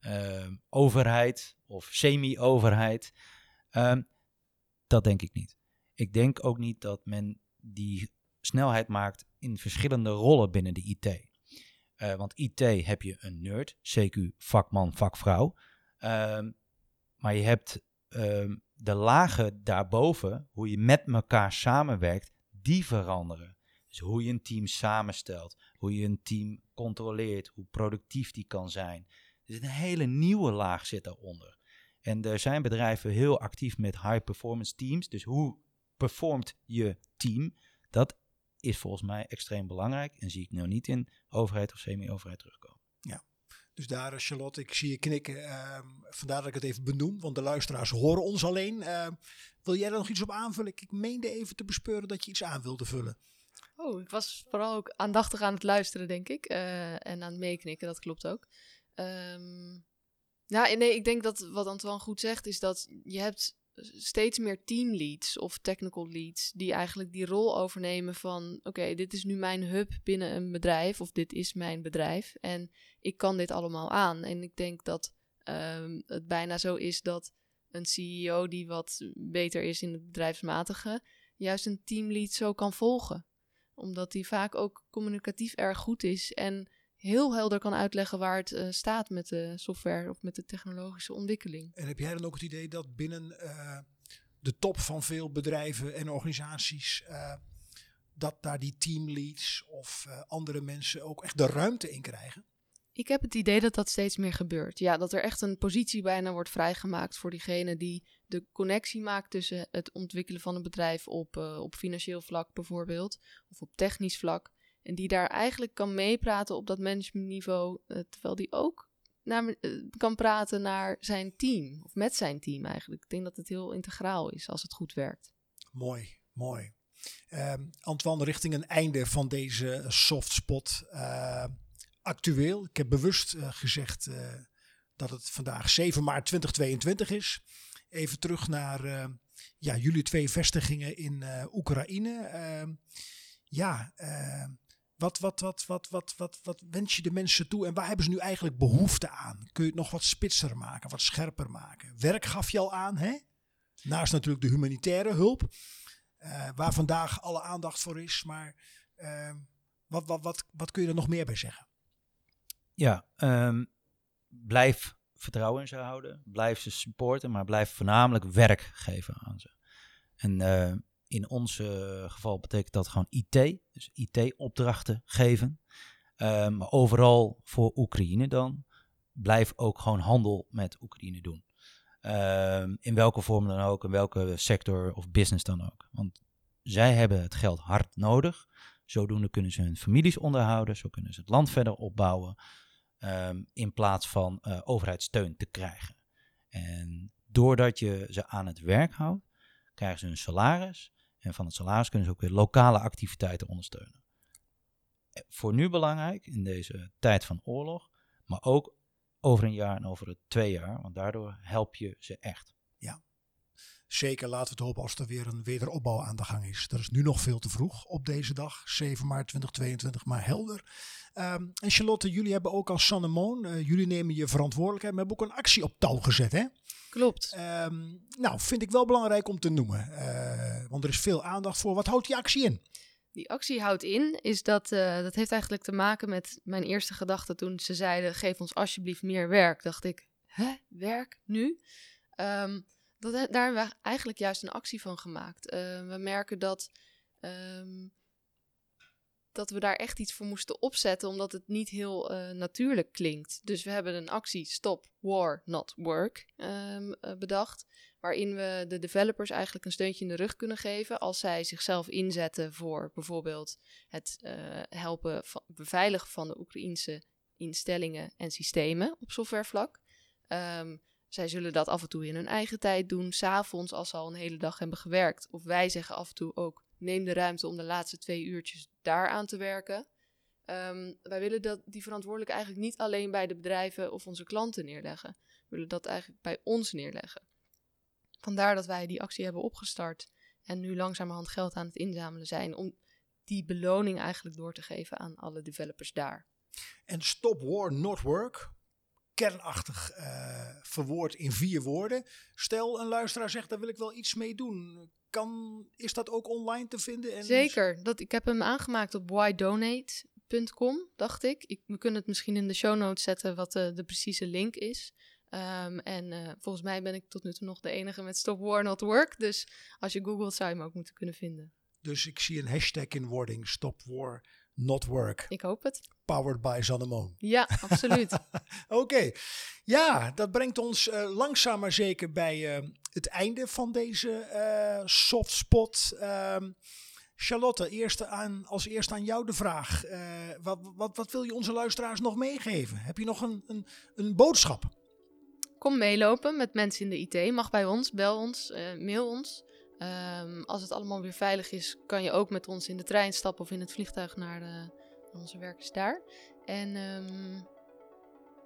uh, overheid of semi-overheid. Dat denk ik niet. Ik denk ook niet dat men die snelheid maakt in verschillende rollen binnen de IT. Uh, want IT heb je een nerd, CQ, vakman, vakvrouw. maar je hebt de lagen daarboven, hoe je met elkaar samenwerkt, die veranderen. Dus hoe je een team samenstelt, hoe je een team controleert, hoe productief die kan zijn. Dus een hele nieuwe laag zit daaronder. En er zijn bedrijven heel actief met high performance teams. Dus hoe performt je team? Dat is volgens mij extreem belangrijk. En zie ik nou niet in overheid of semi-overheid terugkomen. Ja. Dus daar, Charlotte, ik zie je knikken. Uh, vandaar dat ik het even benoem, want de luisteraars horen ons alleen. Uh, wil jij er nog iets op aanvullen? Ik meende even te bespeuren dat je iets aan wilde vullen. Oh, ik was vooral ook aandachtig aan het luisteren, denk ik. Uh, en aan het meeknikken, dat klopt ook. Um, nou, nee, ik denk dat wat Antoine goed zegt, is dat je hebt steeds meer teamleads of technical leads die eigenlijk die rol overnemen van oké, dit is nu mijn hub binnen een bedrijf of dit is mijn bedrijf en ik kan dit allemaal aan. En ik denk dat um, het bijna zo is dat een CEO die wat beter is in het bedrijfsmatige juist een teamlead zo kan volgen omdat die vaak ook communicatief erg goed is en heel helder kan uitleggen waar het uh, staat met de software of met de technologische ontwikkeling. En heb jij dan ook het idee dat binnen uh, de top van veel bedrijven en organisaties uh, dat daar die teamleads of andere mensen ook echt de ruimte in krijgen? Ik heb het idee dat dat steeds meer gebeurt. Ja, dat er echt een positie bijna wordt vrijgemaakt voor diegene die de connectie maakt tussen het ontwikkelen van een bedrijf op, op financieel vlak bijvoorbeeld, of op technisch vlak. En die daar eigenlijk kan meepraten op dat managementniveau, uh, terwijl die ook naar, kan praten naar zijn team, of met zijn team eigenlijk. Ik denk dat het heel integraal is als het goed werkt. Mooi, mooi. Um, Antoine, richting een einde van deze softspot. Uh, actueel, ik heb bewust gezegd dat het vandaag 7 maart 2022 is. Even terug naar ja, jullie twee vestigingen in Oekraïne. Ehm, ja, ehm, wat, wat, wat, wat, wat, wat, wat wens je de mensen toe en waar hebben ze nu eigenlijk behoefte aan? Kun je het nog wat spitser maken, wat scherper maken? Werk gaf je al aan, hè? Naast natuurlijk de humanitaire hulp. Uh, waar vandaag alle aandacht voor is. Maar uh, wat, wat, wat, wat kun je er nog meer bij zeggen? Ja, um, blijf vertrouwen in ze houden. Blijf ze supporten, maar blijf voornamelijk werk geven aan ze. En uh, in ons geval betekent dat gewoon IT. Dus IT-opdrachten geven. maar overal voor Oekraïne dan. Blijf ook gewoon handel met Oekraïne doen. Uh, in welke vorm dan ook, in welke sector of business dan ook. Want zij hebben het geld hard nodig. Zodoende kunnen ze hun families onderhouden, zo kunnen ze het land verder opbouwen. Um, in plaats van uh, overheidssteun te krijgen. En doordat je ze aan het werk houdt, krijgen ze een salaris. En van het salaris kunnen ze ook weer lokale activiteiten ondersteunen. Eh, voor nu belangrijk in deze tijd van oorlog, maar ook over een jaar en over twee jaar. Want daardoor help je ze echt. Ja, zeker laten we het hopen als er weer een wederopbouw aan de gang is. Dat is nu nog veel te vroeg op deze dag, 7 maart 2022, maar helder. Um, en Charlotte, jullie hebben ook als Sannemon, uh, jullie nemen je verantwoordelijkheid, maar hebben ook een actie op touw gezet, hè? Klopt. Um, nou, vind ik wel belangrijk om te noemen, uh, want er is veel aandacht voor. Wat houdt die actie in? die actie houdt in, is dat, uh, dat heeft eigenlijk te maken met mijn eerste gedachte toen ze zeiden: geef ons alsjeblieft meer werk. Dacht ik, hè, werk nu? Um, dat, daar hebben we eigenlijk juist een actie van gemaakt. Uh, we merken dat, um, dat we daar echt iets voor moesten opzetten, omdat het niet heel uh, natuurlijk klinkt. Dus we hebben een actie Stop War Not Work um, bedacht waarin we de developers eigenlijk een steuntje in de rug kunnen geven als zij zichzelf inzetten voor bijvoorbeeld het uh, helpen van, beveiligen van de Oekraïense instellingen en systemen op softwarevlak. Um, zij zullen dat af en toe in hun eigen tijd doen, s'avonds als ze al een hele dag hebben gewerkt. Of wij zeggen af en toe ook, neem de ruimte om de laatste twee uurtjes daar aan te werken. Um, wij willen dat, die verantwoordelijk eigenlijk niet alleen bij de bedrijven of onze klanten neerleggen. We willen dat eigenlijk bij ons neerleggen. Vandaar dat wij die actie hebben opgestart en nu langzamerhand geld aan het inzamelen zijn om die beloning eigenlijk door te geven aan alle developers daar. En Stop War Not Work, kernachtig uh, verwoord in vier woorden. Stel een luisteraar zegt, daar wil ik wel iets mee doen. Kan, is dat ook online te vinden? En Zeker. Dat, ik heb hem aangemaakt op whydonate.com, dacht ik. ik. We kunnen het misschien in de show notes zetten wat de, de precieze link is. Um, en uh, volgens mij ben ik tot nu toe nog de enige met Stop War Not Work. Dus als je googelt zou je hem ook moeten kunnen vinden. Dus ik zie een hashtag in wording, Stop War Not Work. Ik hoop het. Powered by Zannemon. Ja, absoluut. *laughs* Oké. Okay. Ja, dat brengt ons uh, langzaam maar zeker bij uh, het einde van deze uh, softspot. Um, Charlotte, eerst aan, als eerste aan jou de vraag. wat, wat, wat wil je onze luisteraars nog meegeven? Heb je nog een, een, een boodschap? Kom meelopen met mensen in de IT. Mag bij ons, bel ons, mail ons. Um, als het allemaal weer veilig is, kan je ook met ons in de trein stappen of in het vliegtuig naar, de, naar onze werkers daar. En um,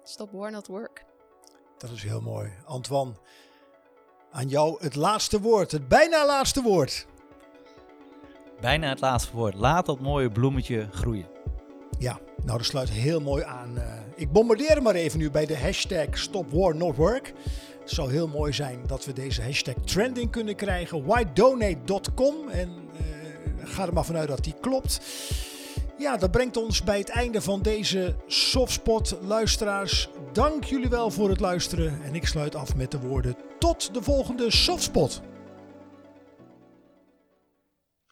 stop war not work. Dat is heel mooi. Antoine, aan jou het laatste woord, het bijna laatste woord. Bijna het laatste woord. Laat dat mooie bloemetje groeien. Ja, nou dat sluit heel mooi aan. Uh, ik bombardeer maar even nu bij de hashtag Stop War Not Work. Het zou heel mooi zijn dat we deze hashtag trending kunnen krijgen. Whydonate.com en uh, ga er maar vanuit dat die klopt. Ja, dat brengt ons bij het einde van deze Softspot. Luisteraars, dank jullie wel voor het luisteren. En ik sluit af met de woorden tot de volgende Softspot.